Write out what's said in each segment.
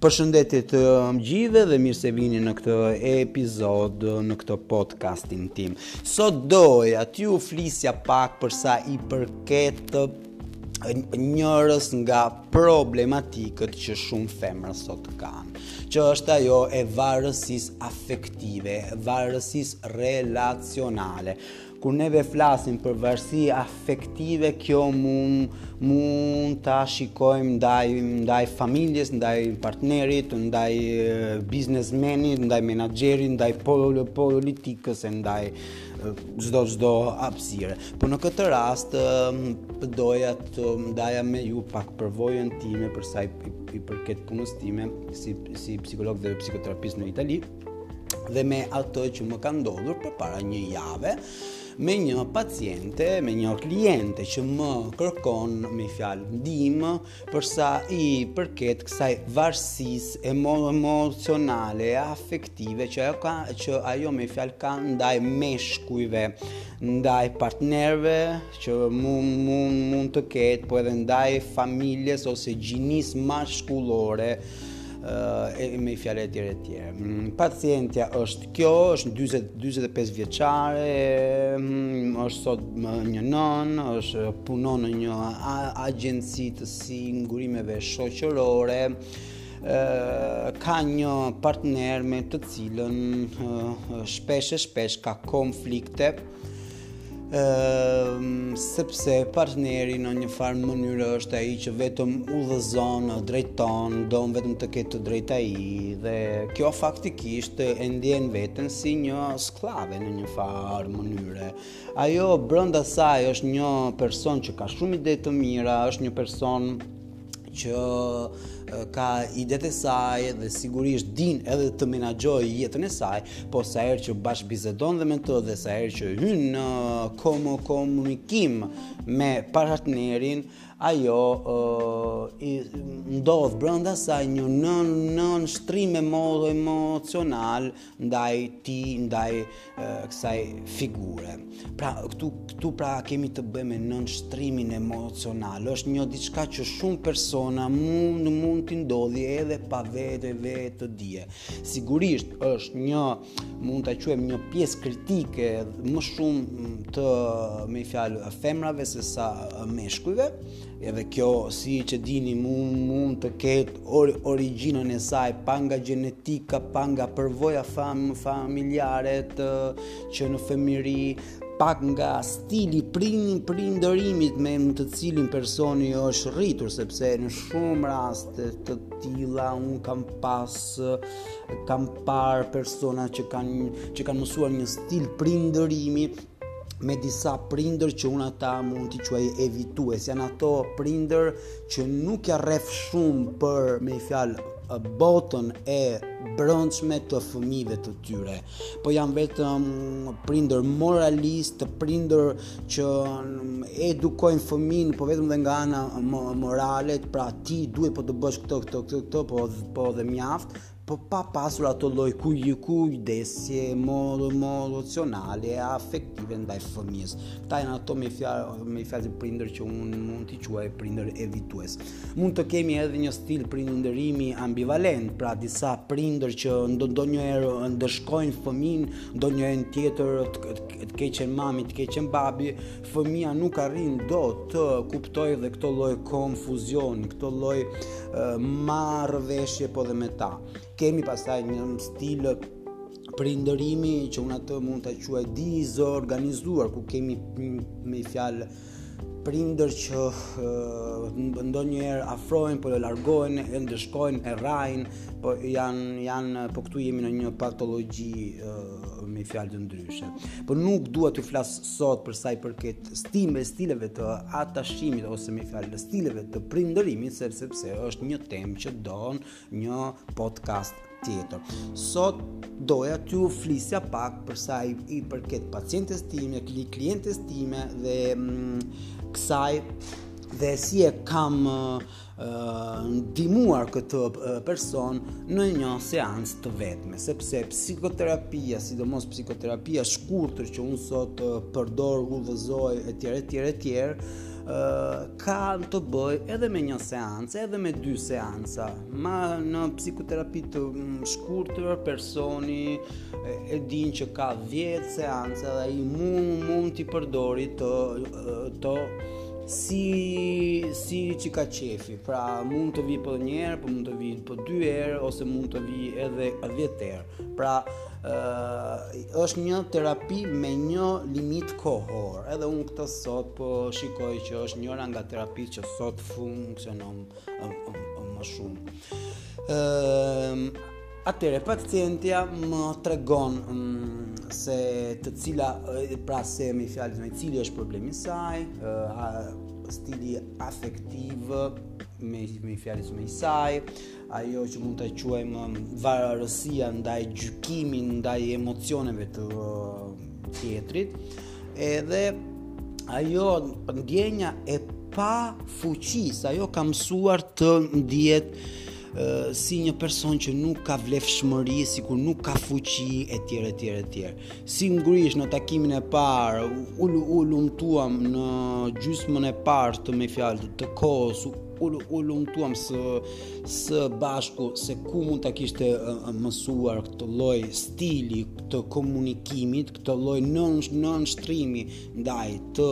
Përshëndetje të gjithëve dhe mirë se vini në këtë epizod në këtë podcastin tim. Sot doja t'ju flisja pak për sa i përket të njërës nga problematikët që shumë femra sot kanë, që është ajo e varësisë afektive, varësisë relacionale. Kur neve flasim për varësi afektive, kjo mund, mund ta shikojmë ndaj, ndaj familjes, ndaj partnerit, ndaj biznesmenit, ndaj menaxherit, ndaj politikës, ndaj çdo çdo hapësire. Po në këtë rast, doja të ndaja me ju pak përvojën time përsa i, i përket punës time si, si psikolog dhe psikoterapist në Itali. dhe me atë që më ka ndodhur përpara një jave me një paciente, me një kliente që më kërkon me fjalë ndihmë përsa i përket kësaj varësisë emocionale e afektive që ajo ka që ajo me fjalë ka ndaj meshkujve, ndaj partnerëve që mund mund mund të ketë, po edhe ndaj familjes ose gjinisë mashkullore e me fjalë etj etj. Mm, pacientja është kjo, është 40 45 vjeçare, mm, është sot një nënë, është punon në një agjenci të sigurimeve shoqërore, ka një partner me të cilën shpesh e shpesh ka konflikte sepse partneri në një farë mënyre është ai që vetëm udhëzon, drejton, don vetëm të ketë të drejtë ai dhe kjo faktikisht e ndjen veten si një skllave në një farë mënyre. Ajo brenda saj është një person që ka shumë ide të mira, është një person që ka idetë e saj dhe sigurisht din edhe të menaxhojë jetën e saj, po sa herë që bashkëbisedon dhe me të dhe sa herë që hyn në komo komunikim me partnerin, ajo uh, ndodh brenda saj një nën nënshtrim emocional ndaj tij, ndaj kësaj figure. Pra këtu këtu pra kemi të bëjmë me nënshtrimin emocional. Është një diçka që shumë persona mund mund t'i ndodhi edhe pa vetë vetëdije. Sigurisht është një mund ta quajmë një pjesë kritike më shumë të me fjalë femrave sesa meshkujve, Edhe kjo, siç e dini, mund të ketë origjinën e saj pak nga gjenetika, pak nga përvoja familjare që në fëmijëri, pak nga stili prim prindërimit me në të cilin personi është rritur sepse në shumë raste të tilla unë kam pas kam parë persona që kanë që kanë mësuar një stil prindërimi me disa prindër që unë ata mund t'i quaj evitues, janë ato prindër që nuk ia rreh shumë për me një fjalë botën e brendshme të fëmijëve të tyre, po janë vetëm prindër moralistë, prindër që edukojnë fëmijën, po vetëm dhe nga ana morale, pra ti duhet po të bësh këto, këto, këto, këto, po, po dhe mjaft, Po pa pasur atë lloj kuj kujdesje mo emocionale e afektive ndaj fëmijës. Këta janë ato me një fjalë me një fjalë prindër që unë mund t'i quaj prindër evitues. Mund të kemi edhe një stil prindërimi ambivalent, pra disa prindër që ndonjëherë ndëshkojnë fëmijën, ndonjëherë tjetër të keqen mami, të keqen babi, fëmija nuk arrin dot të kuptojë dhe këtë lloj konfuzioni, këtë lloj marrëveshje po dhe me ta. Kemi pastaj një stil prindërimi që unë atë mund ta quaj dizorganizuar, ku kemi me një fjalë prindër që ndonjëherë afrojnë, po e largojnë, e ndëshkojnë, e rrahin, po janë, janë, po këtu jemi në një patologji me një fjalë të ndryshme. Po nuk dua të flas sot për sa i përket stime, stileve të atashimit ose me një fjalë stileve të prindërimit, sepse pse është një temë që don një podcast tjetër. Sot doja t'ju flisja pak për sa i, i përket pacientes time, klientes time dhe mm, kësaj dhe si e kam ndihmuar këtë person në një seancë të vetme, sepse psikoterapia, sidomos psikoterapia e shkurtër që unë sot përdor, udhëzoj etj etj etj, ka të bëjë edhe me një seancë, edhe me dy seanca. Ma në psikoterapi të shkurtër personi e din që ka 10 seanca dhe ai mund mund t'i përdorë të të Si si ç'i ka qejfi, pra mund të vijë për një herë, po mund të vijë për dy herë ose mund të vijë edhe 10 herë. Pra është një terapi me një limit kohor. Edhe unë këtë sot po shikoj që është njëra nga terapitë që sot funksionon më shumë. Ëm Atëherë pacientja më tregon mm, se të cila pra se me fjalë me cili është problemi i saj, stili afektiv me me fjalë me i saj, ajo që mund ta quajmë mm, varësia ndaj gjykimit, ndaj emocioneve të tjetrit, edhe ajo ndjenja e pafuqisë, ajo ka mësuar të ndihet si një person që nuk ka vlefshmëri, sikur nuk ka fuqi etj etj etj. Sigurisht në takimin e parë, hulu hulumtuam në gjysmën e parë të me fjalë të kohës, hulu hulumtuam së së bashku se ku mund ta kishte mësuar këtë lloj stili të komunikimit, këtë lloj nën nënshtrimi ndaj të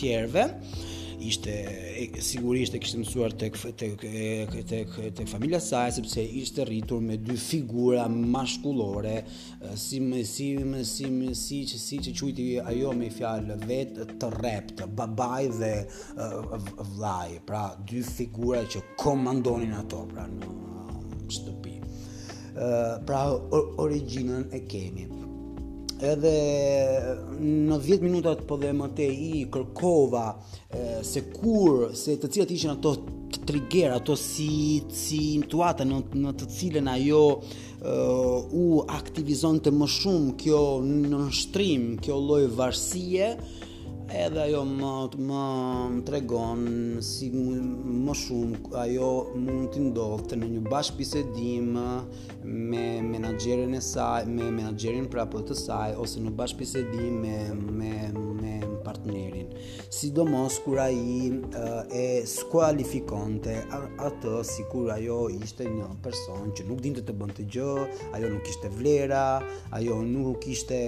tjerëve. ishte e, sigurisht e kishte mësuar tek tek tek tek familja e saj sepse ishte rritur me dy figura mashkullore si më si më si më siç i siç i quajti ajo me fjalë vetë të rreptë babai dhe vëllai pra dy figura që komandonin ato pra në shtëpi pra origjinën e kemi edhe në 10 minutat po dhe më te i kërkova se kur se të cilat ishin ato trigger ato si situata në në të cilën ajo uh, u aktivizonte më shumë kjo nënshtrim kjo lloj varësie Edhe ajo më të më tregon se më shumë ajo mund t'i ndodhte në një bashkëbisedim me menaxherin e saj, me menaxherin prapë të saj ose në bashkëbisedim me me me partnerin. Sidomos kur ai e skualifikonte atë sikur ajo ishte një person që nuk dinte të bënte gjë, ajo nuk kishte vlera, Ajo nuk kishte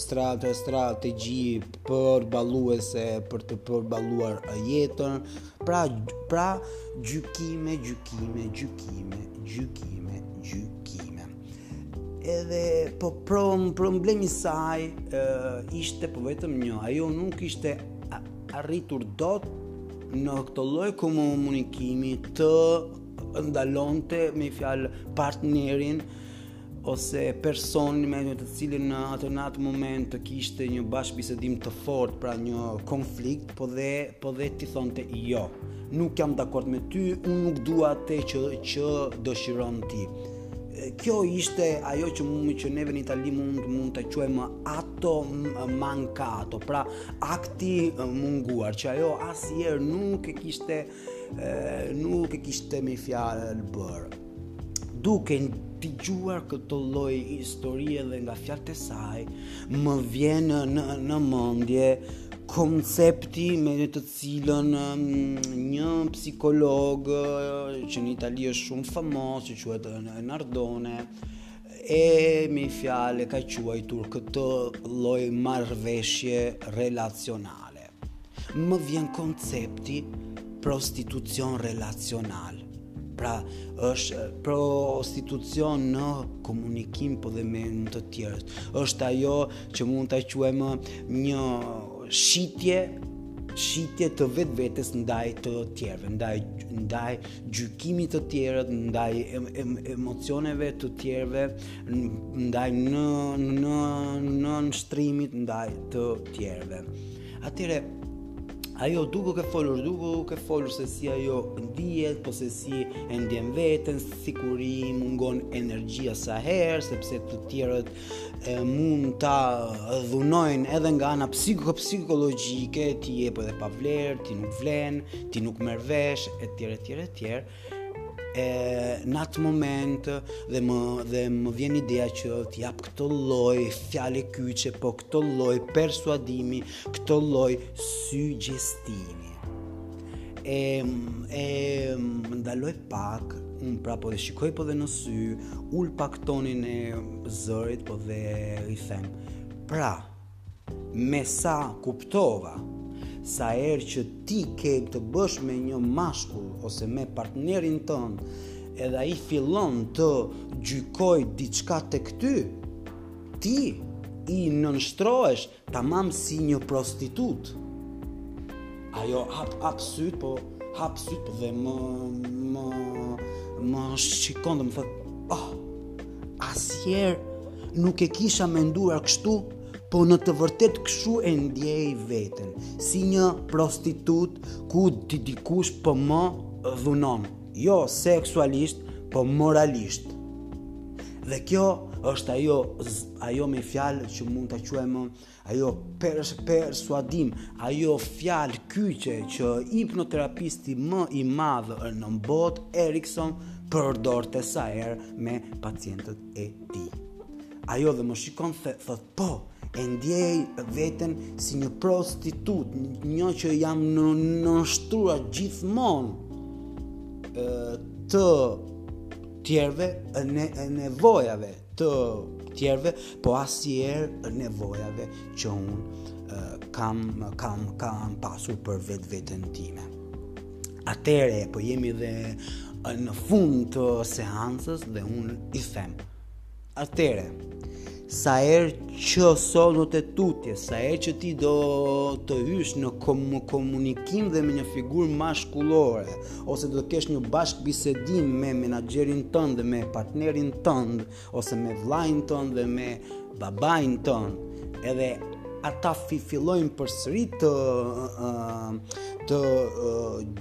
strate e strategji përballuese për të përballuar jetën, pra, pra gjykime, gjykime, gjykime, gjykime, gjykime. Edhe po prom, problemi i saj e, ishte po vetëm një, ajo nuk kishte arritur dot në këtë lloj komunikimi të ndalonte me fjalë partnerin ose personin me me të cilin në atë në atë moment të kishte një bashkëbisedim të fortë pra një konflikt po dhe po dhe t'i thonte jo nuk jam dakord me ty unë nuk dua atë që që dëshiron ti kjo ishte ajo që mund të që neve në Itali mund mund ta quajmë atto mancato pra akti i munguar që ajo asnjëherë nuk e kishte nuk e kishte me fjalë bërë duke dëgjuar këtë lloj historie dhe nga fjalët e saj, më vjen në, në, në mendje koncepti me të cilën një psikolog që në Itali është shumë famos, që quhet Nardone, e me fjalë ka quajtur këtë lloj marrëveshje relacionale. Më vjen koncepti prostitucion relacional. Pra, është prostitucion në komunikim po dhe me të tjerët. është ajo që mund ta quajmë një shitje shitje të vetvetes ndaj të tjerëve, ndaj, ndaj gjykimit të tjerët, ndaj emocioneve të tjerëve, ndaj në në nënshtrimit ndaj të tjerëve. Atëherë ajo duke folur, duke folur se si ajo ndihet, po se si e ndjen veten, sikur i mungon energjia sa herë, sepse të tjerët e mund ta dhunojnë edhe nga ana psiko psikologjike, ti je dhe pa vlerë, ti nuk vlen, ti nuk merr vesh etj etj etj. e në atë moment dhe më dhe më vjen ideja që të jap këtë lloj fjale kyçe, po këtë lloj persuadimi, këtë lloj sugjestimi. E e ndaloj pak, pra po e shikoj po dhe në sy, ul pak tonin e zërit po dhe i them. Pra, Me sa kuptova, sa herë që ti ke të bësh me një mashkull ose me partnerin tënd, edhe ai fillon të gjykojë diçka tek ty, ti i nënshtrohesh tamam si një prostitutë. Ajo hap, hap sytë, po hap sytë po dhe më, më, më shikon dhe më thotë, oh, Asnjëherë nuk e kisha menduar kështu, po në të vërtetë kështu e ndjej veten, si një prostitutë ku dikush po po më dhunon, jo seksualisht, po moralisht. Dhe kjo është ajo, ajo me fjalë që mund ta quajmë Ajo pers persuadim, ajo fjalë kyçe që hipnoterapisti më i madh në botë Erikson përdorte sa herë me pacientët e tij. Ajo dhe më shikon thotë thotë po, e ndjej veten si një prostitutë, një që jam nënshtruar gjithmonë të tjerëve ne nevojave të tjerëve, po asnjëherë nevojave që unë kam kam kam pasur për vetveten time. Atëherë po jemi dhe në fund të seancës dhe unë i them. Atëherë sa herë që sot e tutje, sa herë që ti do të hysh në komunikim dhe me një figurë mashkullore, ose do të kesh një bashkëbisedim me menaxherin tënd, me partnerin tënd, ose me vëllain tënd dhe me babain tënd, edhe ata fi fillojnë përsëri të të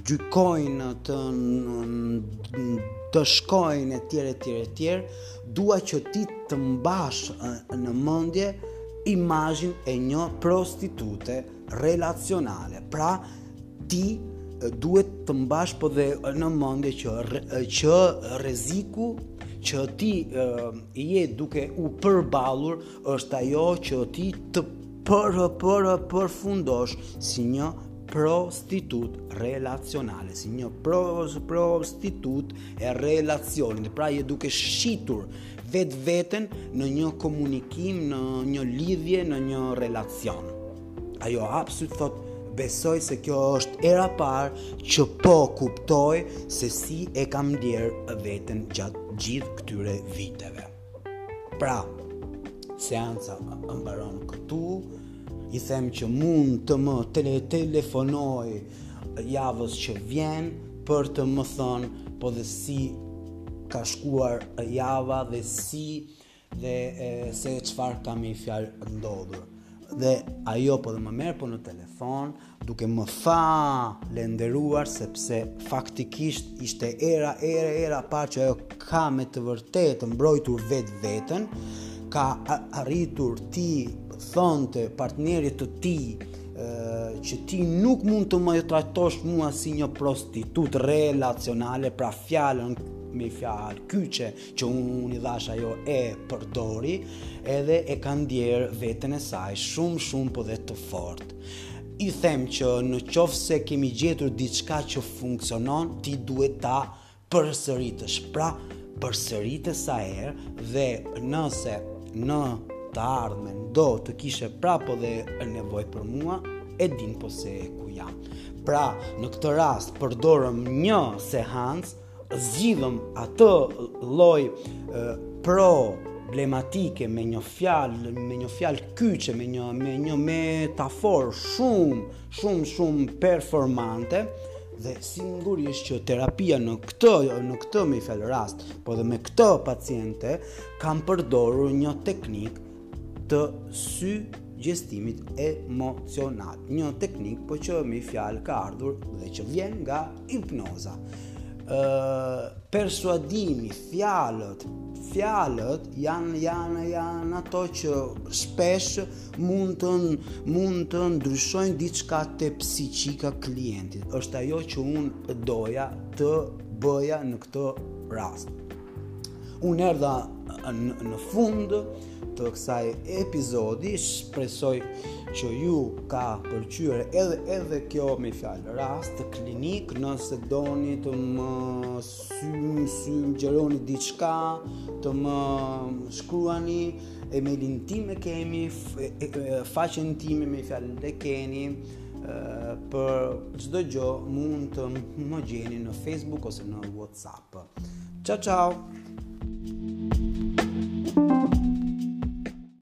gjykojnë të të shkojnë e tjerë e tjerë e tjerë dua që ti të mbash në mendje imazhin e një prostitute relacionale. Pra, ti duhet të mbash po dhe në mendje që që rreziku që ti je duke u përballur është ajo që ti të për për përfundosh si një prostitutë relacionale, si një pros, prostitutë e relacionit. Pra je duke shitur vetveten në një komunikim, në një lidhje, në një relacion. Ajo absolut thotë besoj se kjo është hera e parë që po kuptoj se si e kam ndjerë veten gjatë gjithë këtyre viteve. Pra, seanca mbaron këtu, i them që mund të më tele telefonojë javës që vjen për të më thënë po dhe si ka shkuar java dhe si dhe e, se çfarë ka me fjalë ndodhur. Dhe ajo po dhe më merr po në telefon duke më falenderuar sepse faktikisht ishte hera, hera, hera e parë që ajo ka me të vërtetë mbrojtur vetveten ka arritur t'i thonte partnerit të tij që ti nuk mund të më trajtosh mua si një prostitutë relacionale pra fjalën me fjalë kyçe që unë unë i dhashë ajo e përdori edhe e ka ndjerë veten e saj shumë shumë po dhe të fortë i them që në qoftë se kemi gjetur diçka që funksionon ti duhet ta përsëritësh, pra përsërite sa herë dhe nëse në të ardhmen do të kishe prapë po dhe nevojë për mua, e din po se ku jam. Pra, në këtë rast, përdorëm një seancë, zgjidhëm atë lloj problematike me një fjalë, me një fjalë kyçe, me një me një metaforë shumë Shumë shumë performante dhe sigurisht që terapia në këtë jo, në këtë me fjalë rast, por edhe me këtë paciente kam përdorur një teknikë të sugjestimit emocional. Një teknikë po që me fjalë ka ardhur dhe që vjen nga hipnoza. Ë uh, persuadimi, fjalët, fjalët janë janë janë ato që shpesh mund të mund të ndryshojnë diçka te psikika e klientit. Është ajo që unë doja të bëja në këtë rast. Unë erdha në, në fund të kësaj epizodi, shpresoj që ju ka pëlqyer edhe edhe kjo me fjalë rast klinik, nëse doni të më su su sugjeroni diçka, të më shkruani emailin tim e keni, faqen tim me fjalë e keni, për çdo gjë mund të më gjeni në Facebook ose në WhatsApp. Ciao ciao.